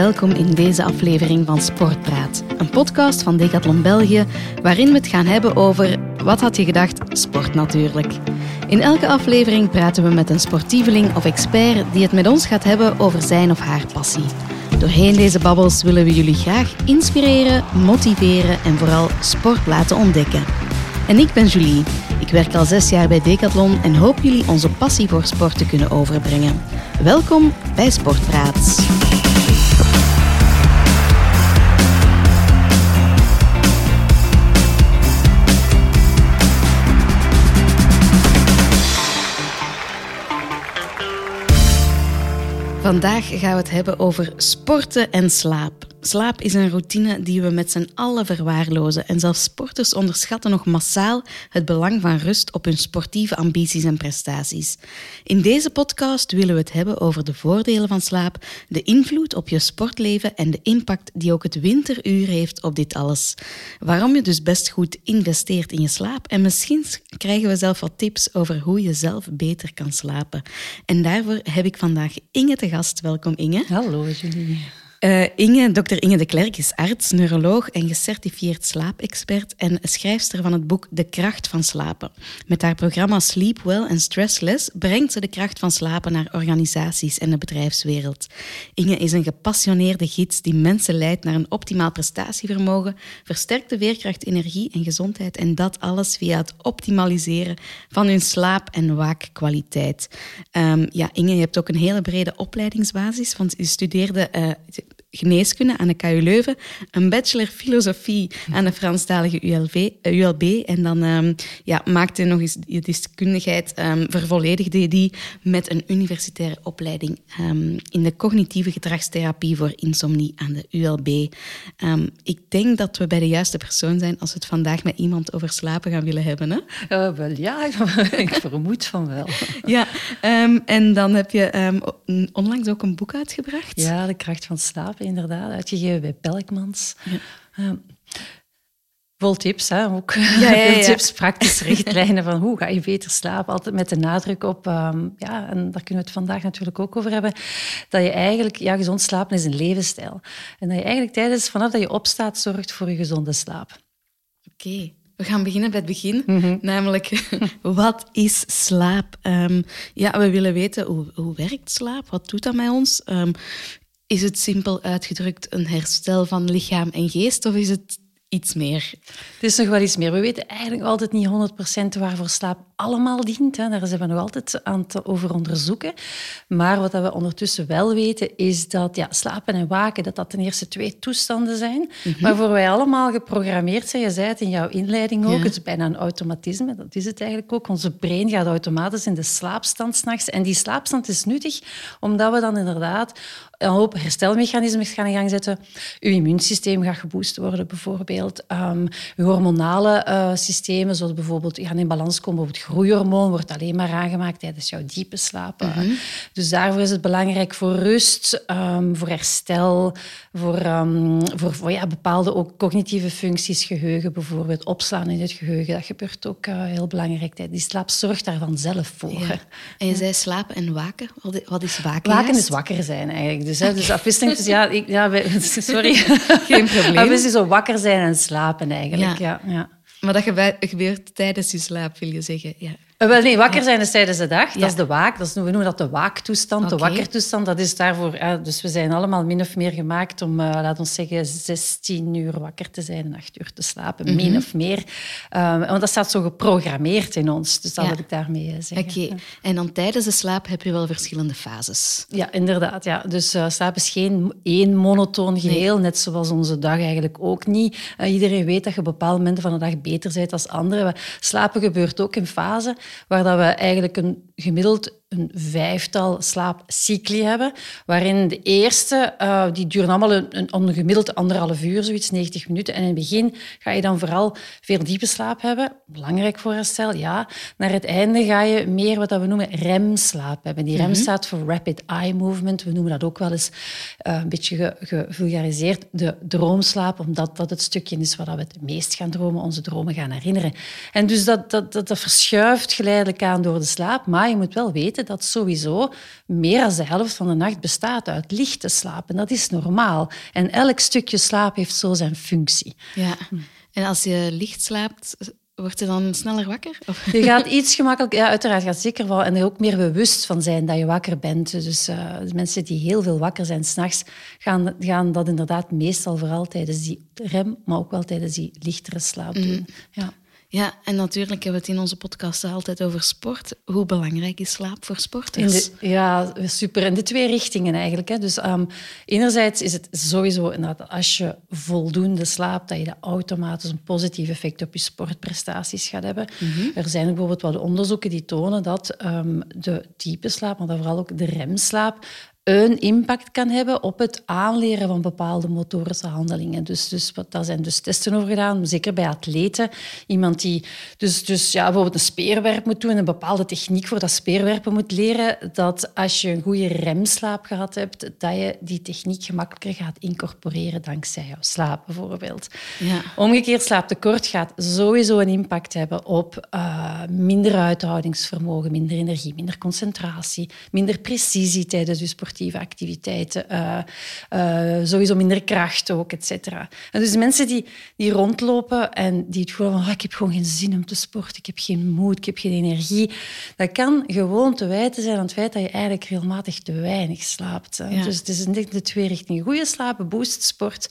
Welkom in deze aflevering van Sportpraat, een podcast van Decathlon België, waarin we het gaan hebben over, wat had je gedacht, sport natuurlijk. In elke aflevering praten we met een sportieveling of expert die het met ons gaat hebben over zijn of haar passie. Doorheen deze babbels willen we jullie graag inspireren, motiveren en vooral sport laten ontdekken. En ik ben Julie. Ik werk al zes jaar bij Decathlon en hoop jullie onze passie voor sport te kunnen overbrengen. Welkom bij Sportpraat. Vandaag gaan we het hebben over sporten en slaap. Slaap is een routine die we met z'n allen verwaarlozen en zelfs sporters onderschatten nog massaal het belang van rust op hun sportieve ambities en prestaties. In deze podcast willen we het hebben over de voordelen van slaap, de invloed op je sportleven en de impact die ook het winteruur heeft op dit alles. Waarom je dus best goed investeert in je slaap en misschien krijgen we zelf wat tips over hoe je zelf beter kan slapen. En daarvoor heb ik vandaag Inge te gast. Welkom Inge. Hallo Julie. Uh, Inge, Inge de Klerk is arts, neuroloog en gecertificeerd slaapexpert en schrijfster van het boek De Kracht van Slapen. Met haar programma Sleep Well en Stressless brengt ze de kracht van slapen naar organisaties en de bedrijfswereld. Inge is een gepassioneerde gids die mensen leidt naar een optimaal prestatievermogen, versterkte veerkracht, energie en gezondheid en dat alles via het optimaliseren van hun slaap- en waakkwaliteit. Um, ja, Inge, je hebt ook een hele brede opleidingsbasis, want je studeerde uh, geneeskunde aan de KU Leuven, een bachelor filosofie aan de Franstalige ULV, ULB eh, en dan um, ja, maakte nog eens je deskundigheid, um, vervolledigde je die met een universitaire opleiding um, in de cognitieve gedragstherapie voor insomnie aan de ULB. ik denk dat we bij de juiste persoon zijn als we het vandaag met iemand over slapen gaan willen hebben. Hè? Uh, wel ja, ik vermoed van wel. ja, en dan heb je onlangs ook een boek uitgebracht. Ja, De Kracht van Slapen inderdaad, uitgegeven bij Pelkmans. Ja. vol tips, hè, ook. Ja, ja, Veel tips, praktische richtlijnen van hoe ga je beter slapen. Altijd met de nadruk op, um, ja, en daar kunnen we het vandaag natuurlijk ook over hebben, dat je eigenlijk, ja, gezond slapen is een levensstijl. En dat je eigenlijk tijdens, vanaf dat je opstaat, zorgt voor je gezonde slaap. Oké. We gaan beginnen bij het begin, mm namelijk wat is slaap? Um, ja, we willen weten hoe, hoe werkt slaap? Wat doet dat met ons? Um, is het simpel uitgedrukt een herstel van lichaam en geest of is het iets meer? Het is nog wel iets meer. We weten eigenlijk altijd niet 100% waarvoor slaap allemaal dient. Hè. Daar zijn we nog altijd aan het over onderzoeken. Maar wat we ondertussen wel weten, is dat ja, slapen en waken dat dat ten eerste twee toestanden zijn, mm -hmm. waarvoor wij allemaal geprogrammeerd zijn. Je zei het in jouw inleiding ook, het is bijna een automatisme. Dat is het eigenlijk ook. Onze brein gaat automatisch in de slaapstand s'nachts. En die slaapstand is nuttig, omdat we dan inderdaad een hoop herstelmechanismen gaan in gang zetten. Uw immuunsysteem gaat geboost worden, bijvoorbeeld. Um, uw hormonale uh, systemen, zoals bijvoorbeeld gaan in balans komen. Bijvoorbeeld groeihormoon wordt alleen maar aangemaakt tijdens jouw diepe slaap. Mm -hmm. Dus daarvoor is het belangrijk voor rust, um, voor herstel, voor, um, voor, voor ja, bepaalde ook cognitieve functies, geheugen bijvoorbeeld, opslaan in het geheugen. Dat gebeurt ook uh, heel belangrijk. Die slaap zorgt daar vanzelf voor. Ja. En je zei slapen en waken. Wat is waken? Waken is wakker zijn eigenlijk. Dus, hè, dus afwisseling. Ja, ik, ja, sorry. Geen probleem. Afwisseling zo wakker zijn en slapen eigenlijk. Ja. Ja, ja. Maar dat gebeurt tijdens je slaap, wil je zeggen. Ja. Uh, wel, nee, wakker zijn is tijdens de dag. Dat is de waak. Dat is, we noemen dat de waaktoestand, okay. de wakkertoestand. Dat is daarvoor... Dus we zijn allemaal min of meer gemaakt om, uh, laten we zeggen, 16 uur wakker te zijn en 8 uur te slapen. Mm -hmm. Min of meer. want dat staat zo geprogrammeerd in ons. Dus dat ja. wil ik daarmee zeggen. Oké. Okay. En dan tijdens de slaap heb je wel verschillende fases. Ja, inderdaad. Ja. Dus slaap is geen één monotoon geheel, nee. net zoals onze dag eigenlijk ook niet. iedereen weet dat je op bepaalde momenten van de dag beter bent dan andere. Slapen gebeurt ook in fasen waar dat we eigenlijk een gemiddeld een vijftal slaapcycli hebben, waarin de eerste, uh, die duren allemaal een, een, een gemiddeld anderhalf uur, zoiets, 90 minuten. En in het begin ga je dan vooral veel diepe slaap hebben, belangrijk voor herstel, ja. Naar het einde ga je meer wat we noemen REM-slaap hebben. Die REM mm -hmm. staat voor Rapid Eye Movement. We noemen dat ook wel eens uh, een beetje gevulgariseerd de droomslaap, omdat dat het stukje is waar we het meest gaan dromen, onze dromen gaan herinneren. En dus dat, dat, dat, dat verschuift geleidelijk aan door de slaap, maar je moet wel weten dat sowieso meer dan de helft van de nacht bestaat uit lichte slaap. En dat is normaal. En elk stukje slaap heeft zo zijn functie. Ja. En als je licht slaapt, Wordt je dan sneller wakker? Of? Je gaat iets gemakkelijker... Ja, uiteraard gaat zeker wel. En er ook meer bewust van zijn dat je wakker bent. Dus uh, mensen die heel veel wakker zijn s'nachts, gaan, gaan dat inderdaad meestal vooral tijdens die rem, maar ook wel tijdens die lichtere slaap doen. Mm. Ja. Ja, en natuurlijk hebben we het in onze podcast altijd over sport. Hoe belangrijk is slaap voor sporters? ja, super. In de twee richtingen eigenlijk. Hè. Dus um, enerzijds is het sowieso dat als je voldoende slaapt, dat je automatisch een positief effect op je sportprestaties gaat hebben. Mhm. Er zijn bijvoorbeeld wat onderzoeken die tonen dat um, de diepe slaap, maar dan vooral ook de remslaap, een impact kan hebben op het aanleren van bepaalde motorische handelingen. Dus, dus daar zijn dus testen over gedaan, zeker bij atleten. Iemand die dus, dus ja, bijvoorbeeld een speerwerp moet doen, een bepaalde techniek voor dat speerwerpen moet leren, dat als je een goede remslaap gehad hebt, dat je die techniek gemakkelijker gaat incorporeren dankzij jouw slaap bijvoorbeeld. Ja. Omgekeerd slaaptekort gaat sowieso een impact hebben op uh, minder uithoudingsvermogen, minder energie, minder concentratie, minder precisie tijdens je sport activiteiten, uh, uh, sowieso minder kracht ook, et cetera. En dus mensen die, die rondlopen en die het gevoel van oh, ik heb gewoon geen zin om te sporten, ik heb geen moed, ik heb geen energie, dat kan gewoon te wijten zijn aan het feit dat je eigenlijk regelmatig te weinig slaapt. Dus het is in de twee richtingen. Goede slapen, boost sport,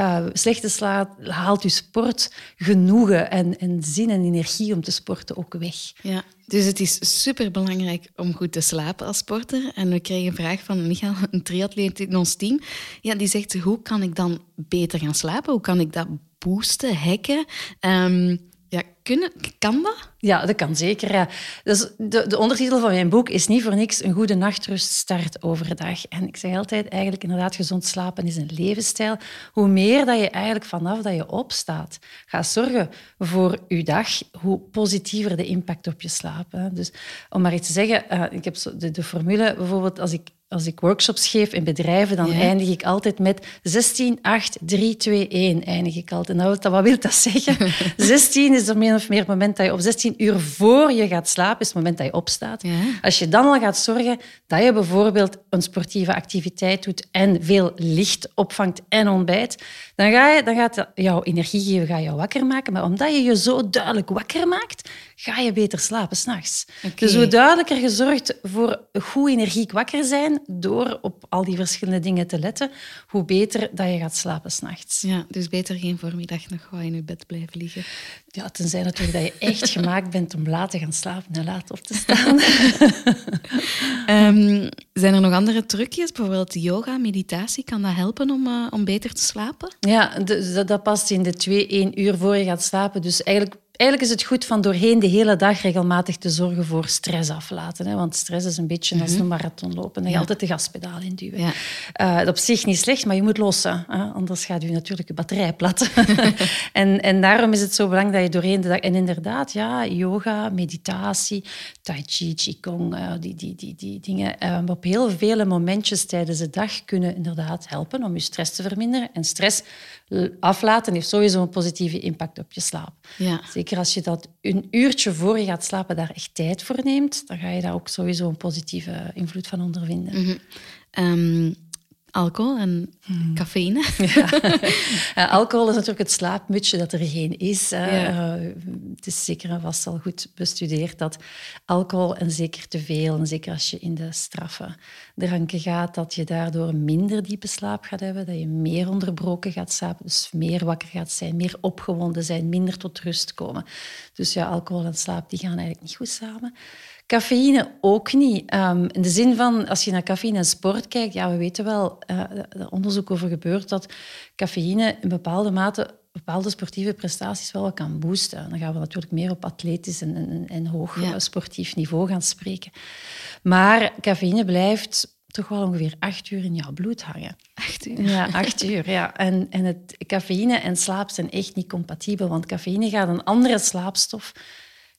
uh, slechte slaap haalt je sport genoegen en, zin en energie om te sporten ook weg. Ja, dus het is superbelangrijk om goed te slapen als sporter. En we kregen een vraag van Michael, een triatleet in ons team. Ja, die zegt, hoe kan ik dan beter gaan slapen? Hoe kan ik dat boosten, hacken? Um, ja, kunnen, kan dat? Ja, dat kan zeker. Ja. Dus de, de ondertitel van mijn boek is niet voor niks een goede nachtrust start overdag. En ik zeg altijd, eigenlijk inderdaad, gezond slapen is een levensstijl. Hoe meer dat je eigenlijk vanaf dat je opstaat gaat zorgen voor je dag, hoe positiever de impact op je slaap. Dus om maar iets te zeggen, uh, ik heb zo de, de formule bijvoorbeeld, als ik als ik workshops geef in bedrijven, dan eindig ik altijd met 16, 8, 3, 2, 1. Eindig ik altijd. Nou, wat wil dat zeggen? 16 is er meer of meer het moment dat je op 16 uur voor je gaat slapen, is het moment dat je opstaat. Ja. Als je dan al gaat zorgen dat je bijvoorbeeld een sportieve activiteit doet en veel licht opvangt en ontbijt, dan, ga je, dan gaat jouw energie geven, ga je wakker maken. Maar omdat je je zo duidelijk wakker maakt, ga je beter slapen s'nachts. Okay. Dus hoe duidelijker je zorgt voor goed energiek wakker zijn, door op al die verschillende dingen te letten, hoe beter dat je gaat slapen s'nachts. Ja, dus beter geen voormiddag nog gewoon in je bed blijven liggen. Ja, tenzij natuurlijk dat je echt gemaakt bent om laat te gaan slapen en laat op te staan. um, zijn er nog andere trucjes? Bijvoorbeeld yoga, meditatie, kan dat helpen om, uh, om beter te slapen? Ja, dat, dat past in de twee, één uur voor je gaat slapen. Dus eigenlijk Eigenlijk is het goed van doorheen de hele dag regelmatig te zorgen voor stress aflaten. Hè? Want stress is een beetje als mhm. een marathon lopen. Dan je altijd de gaspedaal induwen. Ja. Uh, dat op zich niet slecht, maar je moet lossen. Hè? Anders gaat je natuurlijk je batterij plat. en, en daarom is het zo belangrijk dat je doorheen de dag... En inderdaad, ja, yoga, meditatie, tai chi, qigong, uh, die, die, die, die dingen. Uh, op heel vele momentjes tijdens de dag kunnen inderdaad helpen om je stress te verminderen. En stress aflaten heeft sowieso een positieve impact op je slaap. Ja. Zeker als je dat een uurtje voor je gaat slapen daar echt tijd voor neemt, dan ga je daar ook sowieso een positieve invloed van ondervinden. Mm alcohol en hmm. cafeïne. Ja. alcohol is natuurlijk het slaapmutje dat er geen is. Uh, het is zeker en vast al goed bestudeerd dat alcohol, en zeker te veel, en zeker als je in de straffe dranken gaat, dat je daardoor minder diepe slaap gaat hebben, dat je meer onderbroken gaat slapen, dus meer wakker gaat zijn, meer opgewonden zijn, minder tot rust komen. Dus ja, alcohol en slaap die gaan eigenlijk niet goed samen. Cafeïne ook niet. Um, in de zin van, als je naar cafeïne en sport kijkt, ja, we weten wel, uh, er onderzoek over gebeurt dat cafeïne in bepaalde mate bepaalde sportieve prestaties wel kan boosten. Dan gaan we natuurlijk meer op atletisch en, en, en hoog sportief niveau gaan spreken. Maar cafeïne blijft toch wel ongeveer acht uur in jouw bloed hangen. Acht uur? Ja, acht uur. Ja. En, en het, cafeïne en slaap zijn echt niet compatibel, want cafeïne gaat een andere slaapstof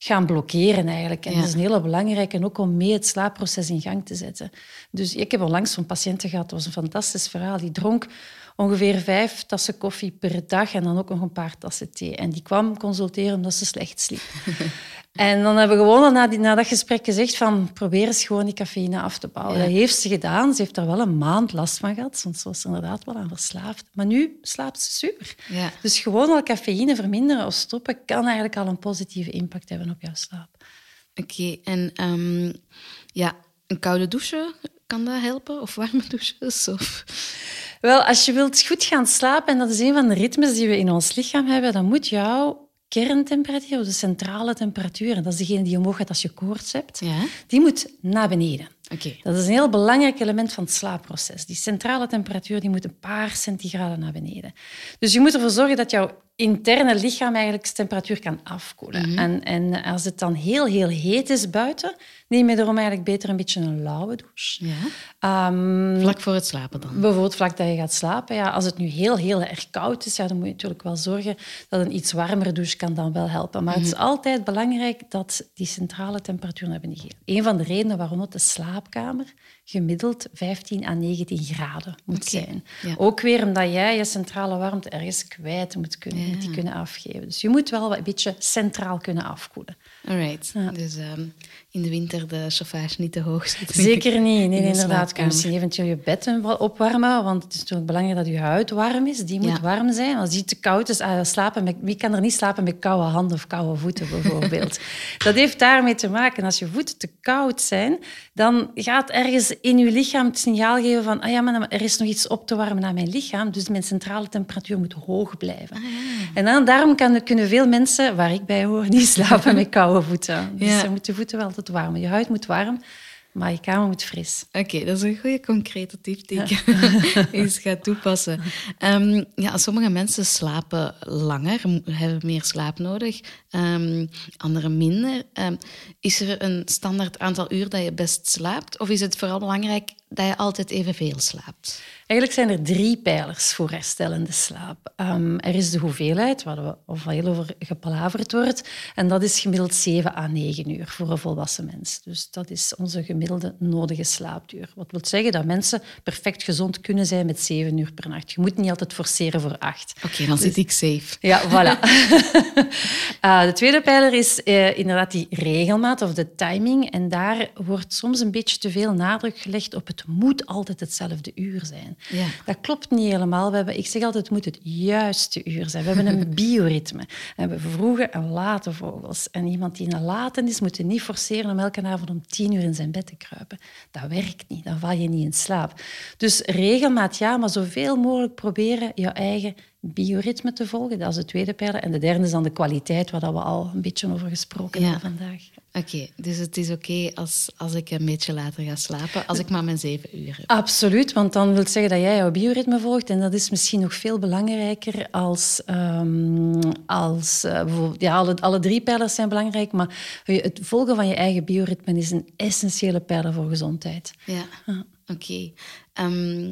gaan blokkeren eigenlijk. En dat is een hele belangrijke, ook om mee het slaapproces in gang te zetten. Dus ik heb onlangs zo'n patiënten gehad, dat was een fantastisch verhaal. Die dronk ongeveer vijf tassen koffie per dag en dan ook nog een paar tassen thee. En die kwam consulteren omdat ze slecht sliep. en dan hebben we gewoon na, die, na dat gesprek gezegd van probeer eens gewoon die cafeïne af te bouwen. Dat heeft ze gedaan. Ze heeft er wel een maand last van gehad, want ze was inderdaad wel aan verslaafd. Maar nu slaapt ze super. Ja. Dus gewoon al cafeïne verminderen of stoppen kan eigenlijk al een positieve impact hebben op jouw slaap. Oké, en ehm, ja, een koude douche, kan dat helpen? Of warme douches? Of... Wel, als je wilt goed gaan slapen, en dat is een van de ritmes die we in ons lichaam hebben, dan moet jouw kerntemperatuur, de centrale temperatuur, en dat is degene die omhoog gaat als je koorts hebt, Ja? die moet naar beneden. Dat is een heel belangrijk element van het slaapproces. Die centrale temperatuur die moet een paar centigraden naar beneden. Dus je moet ervoor zorgen dat jouw interne lichaam eigenlijk zijn temperatuur kan afkoelen. en, en als het dan heel, heel heet is buiten, neem je daarom eigenlijk beter een beetje een lauwe douche. Ja? Ehm, Vlak voor het slapen dan? Bijvoorbeeld vlak dat je gaat slapen. Ja, als het nu heel, heel erg koud is, ja, dan moet je natuurlijk wel zorgen dat een iets warmere douche kan dan wel helpen. Maar het is altijd belangrijk dat die centrale temperatuur naar beneden gaat. Een van de redenen waarom het de slaapkamer gemiddeld 15 à 19 graden moet zijn. ja. Ook weer omdat jij je centrale warmte ergens kwijt moet kunnen, moet die kunnen afgeven. Dus je moet wel een beetje centraal kunnen afkoelen. Alright. Dus ehm, in de winter de chauffage niet te hoog zetten. Zeker niet. Nee, de inderdaad. Kun je eventueel je bed opwarmen, want het is natuurlijk belangrijk dat je huid warm is. Die moet Ja. warm zijn. Als die te koud is, ah, slapen met, wie kan er niet slapen met koude handen of koude voeten bijvoorbeeld? dat heeft daarmee te maken. Als je voeten te koud zijn, dan gaat ergens in je lichaam het signaal geven van ah ja, maar er is nog iets op te warmen aan mijn lichaam, dus mijn centrale temperatuur moet hoog blijven. En dan, daarom kan, kunnen veel mensen, waar ik bij hoor, niet slapen met koude voeten. Dus Ja. je moet je voeten wel altijd warm. Je huid moet warm, maar je kamer moet fris. Oké, dat is een goede concrete tip die ik eens ga toepassen. Ehm, ja, sommige mensen slapen langer, hebben meer slaap nodig, ehm anderen minder. Ehm, is er een standaard aantal uur dat je best slaapt? Of is het vooral belangrijk dat je altijd evenveel slaapt? Eigenlijk zijn er drie pijlers voor herstellende slaap. Ehm, er is de hoeveelheid, waar we of heel over gepalaverd wordt. En dat is gemiddeld 7 à 9 uur voor een volwassen mens. Dus dat is onze gemiddelde nodige slaapduur. Wat wil zeggen dat mensen perfect gezond kunnen zijn met 7 uur per nacht. Je moet niet altijd forceren voor 8. Oké, dan zit ik safe. Ja, voilà. Eh, de tweede pijler is eh, inderdaad die regelmaat of de timing. En daar wordt soms een beetje te veel nadruk gelegd op het moet altijd hetzelfde uur zijn. Ja. Dat klopt niet helemaal. We hebben, ik zeg altijd, het moet het juiste uur zijn. We hebben een bioritme. We hebben vroege en late vogels. En iemand die in een late is, moet je niet forceren om elke avond om tien uur in zijn bed te kruipen. Dat werkt niet. Dan val je niet in slaap. Dus regelmaat ja, maar zoveel mogelijk proberen je eigen bioritme te volgen. Dat is de tweede pijler. En de derde is dan de kwaliteit, waar we al een beetje over gesproken Ja. hebben vandaag. Oké, dus het is oké als, als ik een beetje later ga slapen, als ik maar mijn zeven uur heb. Absoluut, want dan wil het zeggen dat jij jouw bioritme volgt. En dat is misschien nog veel belangrijker als... ehm, als eh, bijvoorbeeld, ja, alle, alle drie pijlers zijn belangrijk, maar het volgen van je eigen bioritme is een essentiële pijler voor gezondheid. Ja, oké. Ehm,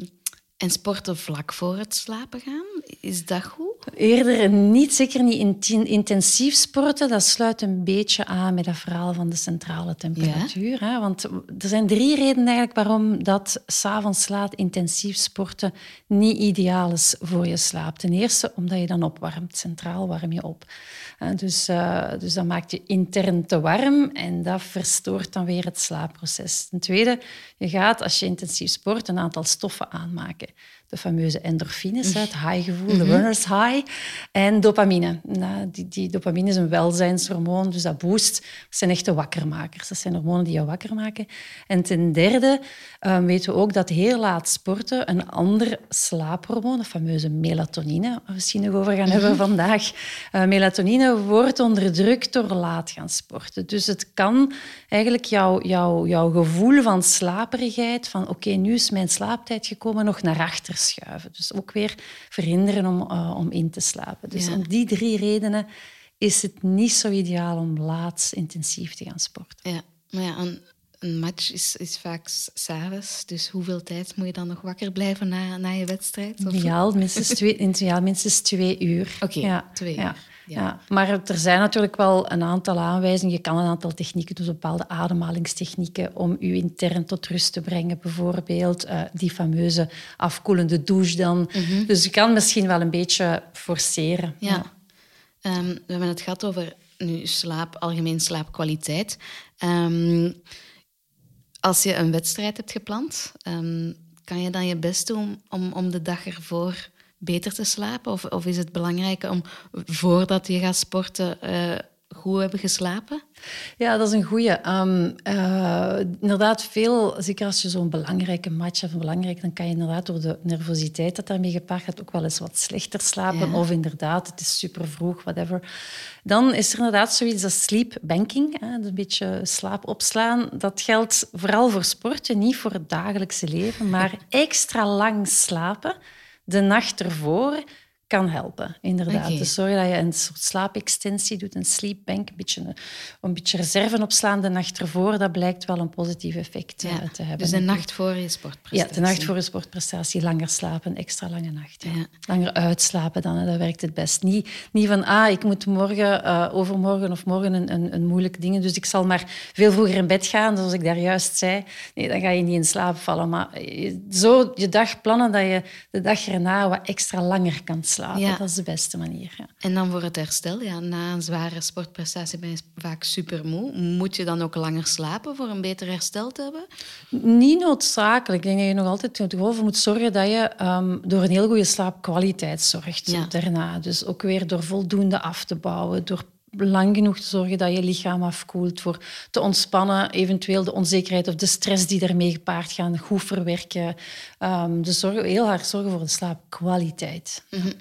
en sporten vlak voor het slapen gaan, is dat goed? Eerder niet, zeker niet intensief sporten. Dat sluit een beetje aan met dat verhaal van de centrale temperatuur. Hè? Want er zijn drie redenen eigenlijk waarom dat s'avonds laat intensief sporten niet ideaal is voor je slaap. Ten eerste omdat je dan opwarmt. Centraal warm je op. Dus, eh, dus dat maakt je intern te warm en dat verstoort dan weer het slaapproces. Ten tweede, je gaat als je intensief sport een aantal stoffen aanmaken. mycket. De fameuze endorfines, hè, het high-gevoel, de runner's high. En dopamine. Nou, die, die dopamine is een welzijnshormoon, dus dat boost. Dat zijn echte wakkermakers. Dat zijn hormonen die je wakker maken. En ten derde eh, weten we ook dat heel laat sporten een ander slaaphormoon, de fameuze melatonine, waar we misschien nog over gaan hebben vandaag. Eh, melatonine wordt onderdrukt door laat gaan sporten. Dus het kan eigenlijk jouw jouw jouw gevoel van slaperigheid, van oké, nu is mijn slaaptijd gekomen, nog naar achter schuiven. Dus ook weer verhinderen om, eh, om in te slapen. Dus Ja. om die drie redenen is het niet zo ideaal om laat intensief te gaan sporten. Ja, maar ja, een, een match is, is vaak s'avonds. Dus hoeveel tijd moet je dan nog wakker blijven na, na je wedstrijd? Of- Ideaal minstens twee, ideaal minstens twee uur. Oké, ja, twee ja. Ja. maar er zijn natuurlijk wel een aantal aanwijzingen. Je kan een aantal technieken doen, bepaalde ademhalingstechnieken, om je intern tot rust te brengen. Bijvoorbeeld uh, die fameuze afkoelende douche dan. Mhm. Dus je kan misschien wel een beetje forceren. Ja. Ehm, we hebben het gehad over nu slaap, algemeen slaapkwaliteit. Um, als je een wedstrijd hebt gepland, um, kan je dan je best doen om, om de dag ervoor beter te slapen? Of, of is het belangrijk om voordat je gaat sporten uh, goed hebben geslapen? Ja, dat is een goede. Um, uh, inderdaad, veel, zeker als je zo'n belangrijke match hebt, belangrijk, dan kan je inderdaad door de nervositeit dat daarmee gepaard gaat ook wel eens wat slechter slapen. Of inderdaad, het is super vroeg, whatever. Dan is er inderdaad zoiets als sleep banking, hè, een beetje slaap opslaan. Dat geldt vooral voor sporten, niet voor het dagelijkse leven, maar extra lang slapen de nacht ervoor kan helpen, inderdaad. Dus zorg dat je een soort slaapextensie doet, een sleepbank, een beetje, een beetje reserve opslaan de nacht ervoor. Dat blijkt wel een positief effect eh, te hebben. Dus de nacht voor je sportprestatie. Ja, de nacht voor je sportprestatie. Langer slapen, extra lange nacht. Ja. Langer uitslapen dan, dat werkt het best. Niet, niet van, ah, ik moet morgen, uh, overmorgen of morgen een, een, een moeilijke ding, dus ik zal maar veel vroeger in bed gaan, zoals ik daar juist zei. Nee, dan ga je niet in slaap vallen. Maar zo je dag plannen dat je de dag erna wat extra langer kan slapen ja. Dat is de beste manier. Ja. En dan voor het herstel, ja, na een zware sportprestatie ben je vaak super moe. Moet je dan ook langer slapen voor een beter herstel te hebben? Niet noodzakelijk. Ik denk dat je nog altijd voor moet zorgen dat je um, door een heel goede slaapkwaliteit zorgt daarna. Dus ook weer door voldoende af te bouwen, door lang genoeg te zorgen dat je lichaam afkoelt, voor te ontspannen, eventueel de onzekerheid of de stress die daarmee gepaard gaan goed verwerken. Um, dus zorgen, heel hard zorgen voor de slaapkwaliteit. Mhm.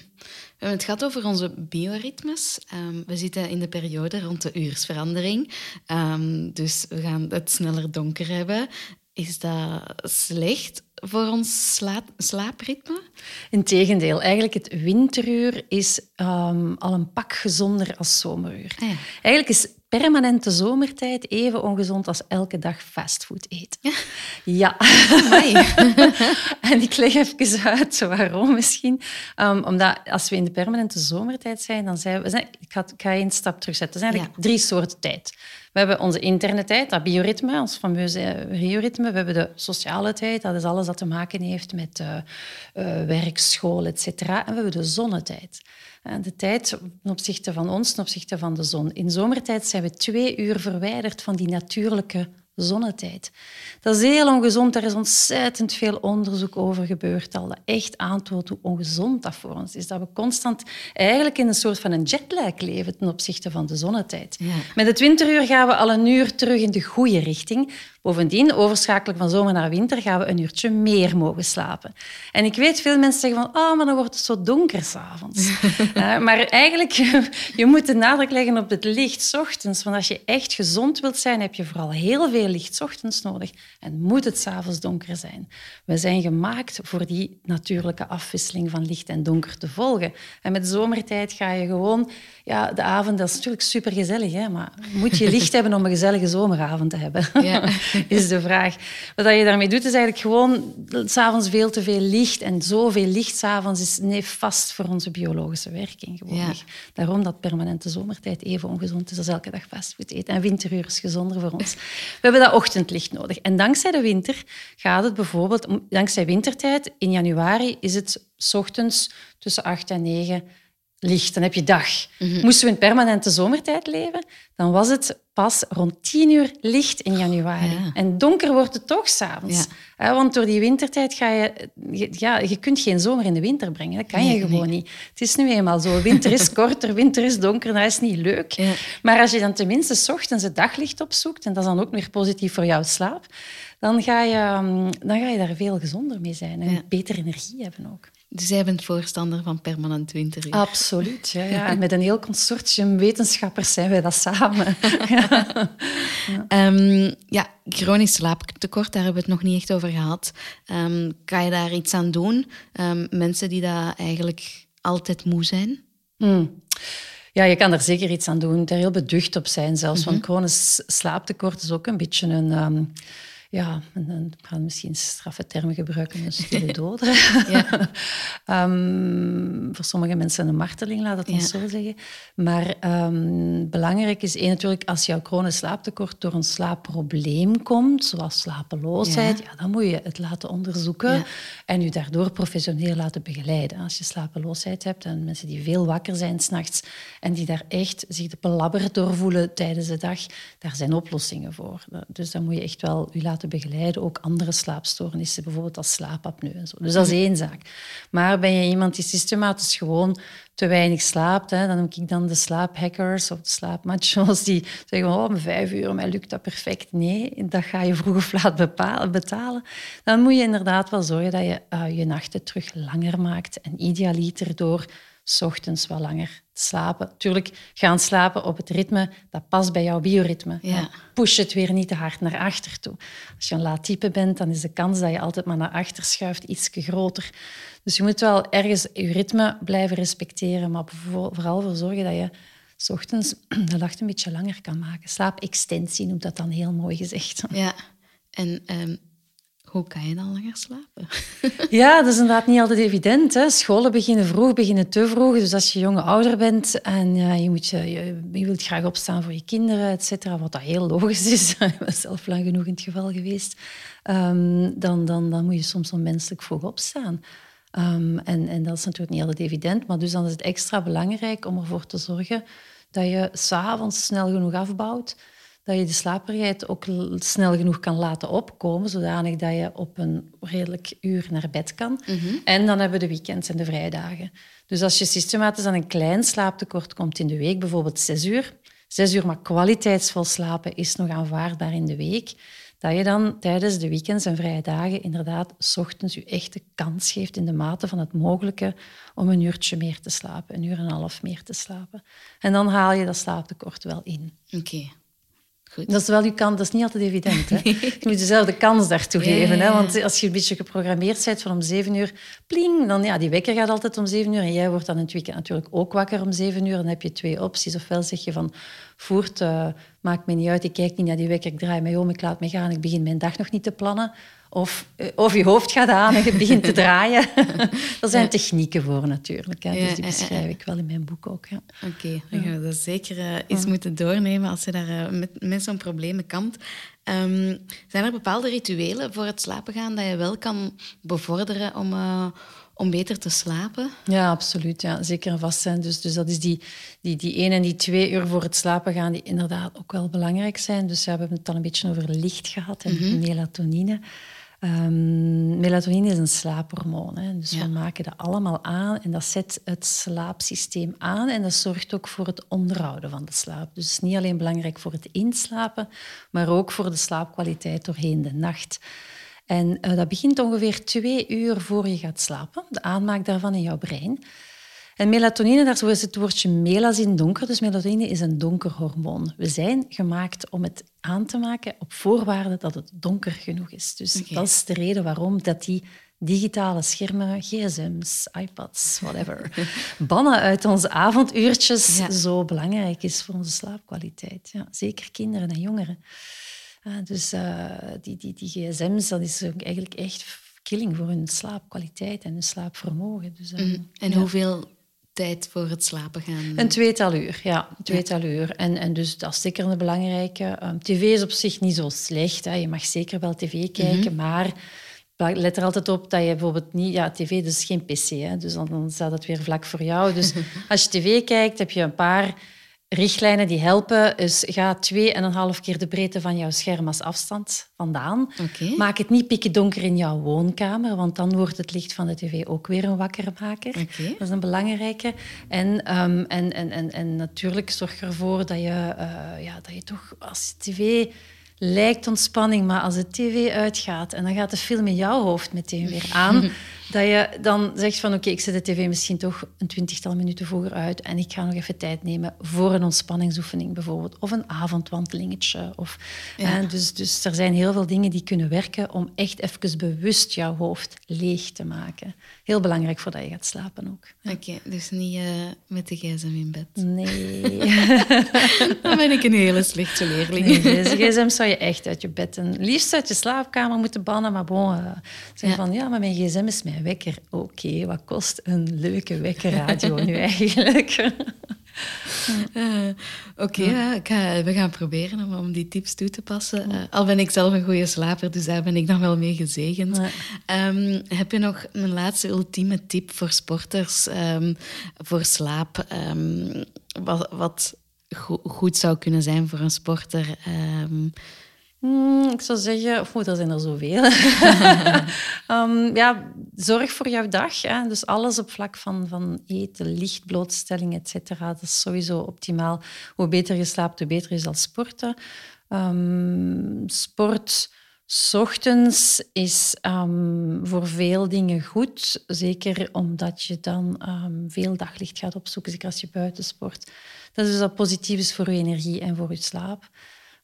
We hebben het gehad over onze bioritmes. Um, we zitten in de periode rond de uursverandering. Um, dus we gaan het sneller donker hebben. Is dat slecht voor ons slaapritme? Integendeel, eigenlijk het winteruur is um, al een pak gezonder als zomeruur. Ah, ja. Eigenlijk is permanente zomertijd even ongezond als elke dag fastfood eten. Ja. ja. en ik leg even uit waarom misschien. Um, omdat als we in de permanente zomertijd zijn, dan zijn we... Zijn, ik, ga, ik ga één stap terugzetten. Er zijn eigenlijk drie soorten tijd. We hebben onze interne tijd, dat bioritme, ons fameuze bioritme. We hebben de sociale tijd, dat is alles dat te maken heeft met uh, uh, werk, school, etc. En we hebben de zonnetijd. De tijd ten opzichte van ons, ten opzichte van de zon. In zomertijd zijn we twee uur verwijderd van die natuurlijke zonnetijd. Dat is heel ongezond. Er is ontzettend veel onderzoek over gebeurd al. Dat echt aantoont hoe ongezond dat voor ons is. Dat we constant eigenlijk in een soort van een jetlag leven ten opzichte van de zonnetijd. Met het winteruur gaan we al een uur terug in de goede richting. Bovendien, overschakelen van zomer naar winter, gaan we een uurtje meer mogen slapen. En ik weet, veel mensen zeggen van, oh, maar dan wordt het zo donker s'avonds. uh, maar eigenlijk, je moet de nadruk leggen op het licht ochtends. Want als je echt gezond wilt zijn, heb je vooral heel veel licht ochtends nodig. En moet het s'avonds donker zijn. We zijn gemaakt voor die natuurlijke afwisseling van licht en donker te volgen. En met zomertijd ga je gewoon... Ja, de avond, dat is natuurlijk supergezellig, hè, maar moet je licht hebben om een gezellige zomeravond te hebben? Ja. is de vraag. Wat je daarmee doet, is eigenlijk gewoon s'avonds veel te veel licht. En zoveel licht s'avonds is nefast voor onze biologische werking. Gewoon. Daarom dat permanente zomertijd even ongezond is als elke dag fastfood eten. En winteruur is gezonder voor ons. We hebben dat ochtendlicht nodig. En dankzij de winter gaat het bijvoorbeeld... Dankzij wintertijd, in januari, is het ochtends tussen 8 en 9 licht, dan heb je dag. Mhm. Moesten we in permanente zomertijd leven, dan was het pas rond tien uur licht in januari. En donker wordt het toch s'avonds. Ja. Want door die wintertijd ga je, ja, je kunt geen zomer in de winter brengen. Dat kan je gewoon niet. Het is nu eenmaal zo. Winter is korter, winter is donker, dat is niet leuk. Maar als je dan tenminste s ochtends het daglicht opzoekt, en dat is dan ook weer positief voor jouw slaap, dan ga je, mm, dan ga je daar veel gezonder mee zijn en beter energie hebben ook. Dus jij bent voorstander van permanent winteruur? Absoluut, ja. ja. En met een heel consortium wetenschappers zijn wij dat samen. ja. Um, ja, chronisch slaaptekort, daar hebben we het nog niet echt over gehad. Um, kan je daar iets aan doen? Um, mensen die daar eigenlijk altijd moe zijn? Hmm. Ja, je kan er zeker iets aan doen. Daar heel beducht op zijn zelfs. Mm -hmm. Want chronisch slaaptekort is ook een beetje een ja, en dan gaan we misschien straffe termen gebruiken, een stille doder. ja. um, voor sommige mensen een marteling, laat het ons zo zeggen. Maar um, belangrijk is één natuurlijk, als jouw chronisch slaaptekort door een slaapprobleem komt, zoals slapeloosheid, ja. dan moet je het laten onderzoeken en je daardoor professioneel laten begeleiden. Als je slapeloosheid hebt en mensen die veel wakker zijn s'nachts en die daar echt zich belabberd door voelen tijdens de dag, daar zijn oplossingen voor. Dus dan moet je echt wel je laten begeleiden. Ook andere slaapstoornissen, bijvoorbeeld als slaapapneu en zo. Dus dat is één zaak. Maar ben je iemand die systematisch gewoon te weinig slaapt, hè, dan noem ik dan de slaaphackers of de slaapmachos die zeggen, oh, om vijf uur, mij lukt dat perfect. Nee, dat ga je vroeg of laat betalen. Dan moet je inderdaad wel zorgen dat je uh, je nachten terug langer maakt en idealiter door s ochtends wat langer slapen. Tuurlijk, gaan slapen op het ritme, dat past bij jouw bioritme. Ja. Push het weer niet te hard naar achter toe. Als je een laat type bent, dan is de kans dat je altijd maar naar achter schuift iets groter. Dus je moet wel ergens je ritme blijven respecteren, maar vooral voor zorgen dat je s ochtends de nacht een beetje langer kan maken. Slaapextensie noemt dat dan heel mooi gezegd. Ja, en um hoe kan je dan langer slapen? ja, dat is inderdaad niet altijd evident. Hè. Scholen beginnen vroeg, beginnen te vroeg. Dus als je jonge ouder bent en ja, je, moet je, je, wilt graag opstaan voor je kinderen, et cetera, wat dat heel logisch is, ik ben zelf lang genoeg in het geval geweest, um, dan, dan, dan moet je soms onmenselijk vroeg opstaan. Um, en, en dat is natuurlijk niet altijd evident, maar dus dan is het extra belangrijk om ervoor te zorgen dat je s'avonds snel genoeg afbouwt dat je de slaperigheid ook snel genoeg kan laten opkomen, zodanig dat je op een redelijk uur naar bed kan. Mhm. En dan hebben we de weekends en de vrijdagen. Dus als je systematisch aan een klein slaaptekort komt in de week, bijvoorbeeld zes uur, zes uur maar kwaliteitsvol slapen is nog aanvaardbaar in de week, dat je dan tijdens de weekends en vrije dagen inderdaad s ochtends je echte kans geeft in de mate van het mogelijke om een uurtje meer te slapen, een uur en een half meer te slapen. En dan haal je dat slaaptekort wel in. Oké. Dat is wel je kant, dat is niet altijd evident. Hè? Je moet jezelf de kans daartoe geven. Hè? Want als je een beetje geprogrammeerd bent van om zeven uur, pling, dan ja, die wekker gaat altijd om zeven uur. En jij wordt dan in het weekend natuurlijk ook wakker om zeven uur. Dan heb je twee opties. Ofwel zeg je van, voert, uh, maakt me niet uit, ik kijk niet naar die wekker, ik draai mij om, ik laat me gaan, ik begin mijn dag nog niet te plannen. Of, eh, of je hoofd gaat aan en je begint te draaien. er zijn technieken voor natuurlijk. Hè. dus die beschrijf ik wel in mijn boek ook. Oké, dan gaan we dat zeker uh, eens moeten doornemen als je daar uh, met, met zo'n problemen kampt. Um, zijn er bepaalde rituelen voor het slapen gaan dat je wel kan bevorderen om, om beter te slapen? Ja, absoluut. Ja. Zeker en vast zijn. Dus, dus dat is die, die, die één en die twee uur voor het slapen gaan, die inderdaad ook wel belangrijk zijn. Dus ja, we hebben het dan een beetje over licht gehad en mhm. melatonine. Um, melatonine is een slaaphormoon. Hè. Dus we maken dat allemaal aan en dat zet het slaapsysteem aan en dat zorgt ook voor het onderhouden van de slaap. Dus het is niet alleen belangrijk voor het inslapen, maar ook voor de slaapkwaliteit doorheen de nacht. En uh, dat begint ongeveer twee uur voor je gaat slapen, de aanmaak daarvan in jouw brein. En melatonine, daar is het woordje melas in donker. Dus melatonine is een donker hormoon. We zijn gemaakt om het aan te maken op voorwaarde dat het donker genoeg is. Dus dat is de reden waarom dat die digitale schermen, gsm's, iPads, whatever, bannen uit onze avonduurtjes zo belangrijk is voor onze slaapkwaliteit. Ja, zeker kinderen en jongeren. Uh, dus uh, die, die, die gsm's, dat is eigenlijk echt killing voor hun slaapkwaliteit en hun slaapvermogen. Dus, uh, En hoeveel tijd voor het slapen gaan? Een tweetal uur, ja. Een tweetal uur. En, en dus dat is zeker een belangrijke. Um, tv is op zich niet zo slecht. Hè. Je mag zeker wel tv kijken, mhm. maar let er altijd op dat je bijvoorbeeld niet... Ja, tv dus geen pc, hè, dus dan, dan staat het weer vlak voor jou. Dus als je tv kijkt, heb je een paar richtlijnen die helpen is ga twee en een half keer de breedte van jouw scherm als afstand vandaan. Maak het niet pikken donker in jouw woonkamer, want dan wordt het licht van de tv ook weer een wakkermaker. Dat is een belangrijke. En, um, en, en, en, en natuurlijk zorg ervoor dat je, uh, ja, dat je toch als tv lijkt ontspanning, maar als de tv uitgaat en dan gaat de film in jouw hoofd meteen weer aan, dat je dan zegt van oké, ik zet de tv misschien toch een twintigtal minuten vroeger uit en ik ga nog even tijd nemen voor een ontspanningsoefening bijvoorbeeld, of een avondwandelingetje. Of, ja. dus, dus er zijn heel veel dingen die kunnen werken om echt even bewust jouw hoofd leeg te maken. Heel belangrijk voordat je gaat slapen ook. Oké, dus niet uh, met de gsm in bed? Nee. dan ben ik een hele slechte leerling. Nee, deze gsm zou je je echt uit je bed en liefst uit je slaapkamer moeten bannen. Maar bon, uh, zeggen van ja, maar mijn gsm is mijn wekker. Oké, wat kost een leuke wekkerradio nu eigenlijk? Uh, Oké, okay, we gaan proberen om, die tips toe te passen. Uh, al ben ik zelf een goede slaper, dus daar ben ik dan wel mee gezegend. Um, heb je nog een laatste ultieme tip voor sporters um, voor slaap? Um, wat, wat go goed zou kunnen zijn voor een sporter? Hmm, ik zou zeggen, of er zijn er zoveel. um, ja, zorg voor jouw dag. Hè. Dus alles op vlak van, van eten, licht, blootstelling, et cetera. Dat is sowieso optimaal. Hoe beter je slaapt, hoe beter je zal sporten. Um, sport s ochtends is um, voor veel dingen goed. Zeker omdat je dan veel daglicht gaat opzoeken, zeker als je buiten sport. Dat is dus dat positief is voor je energie en voor je slaap.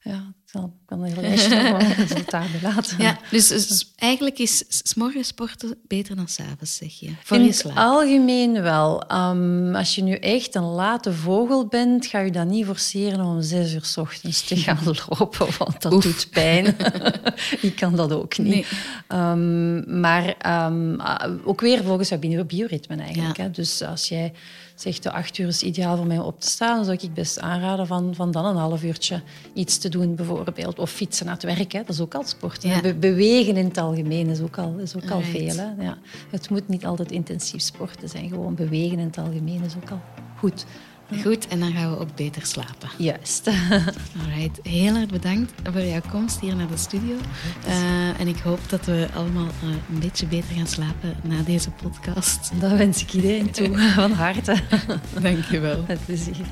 Ja, ik kan een heel lijstje resultaten laten. Ja, dus, dus, eigenlijk is s morgens sporten beter dan s'avonds, zeg je? Voor In je slaap. het algemeen wel. Um, als je nu echt een late vogel bent, ga je dan niet forceren om zes uur s ochtends te gaan lopen, want dat doet pijn. ik kan dat ook niet. Nee. Um, maar um, ook weer volgens jouw bioritme eigenlijk. Ja. Hè? Dus als jij zegt de acht uur is ideaal voor mij om op te staan, dan zou ik best aanraden van, van dan een half uurtje iets te doen, bijvoorbeeld. Of fietsen naar het werk, hè. dat is ook al sport. Ja. bewegen in het algemeen is ook al, is ook al veel. Hè. Ja. Het moet niet altijd intensief sporten zijn, gewoon bewegen in het algemeen is ook al goed. Goed, en dan gaan we ook beter slapen. Juist. Alright. Heel erg bedankt voor jouw komst hier naar de studio. Uh, en ik hoop dat we allemaal uh, een beetje beter gaan slapen na deze podcast. Dat wens ik iedereen toe, van harte. Dank je wel. Met plezier.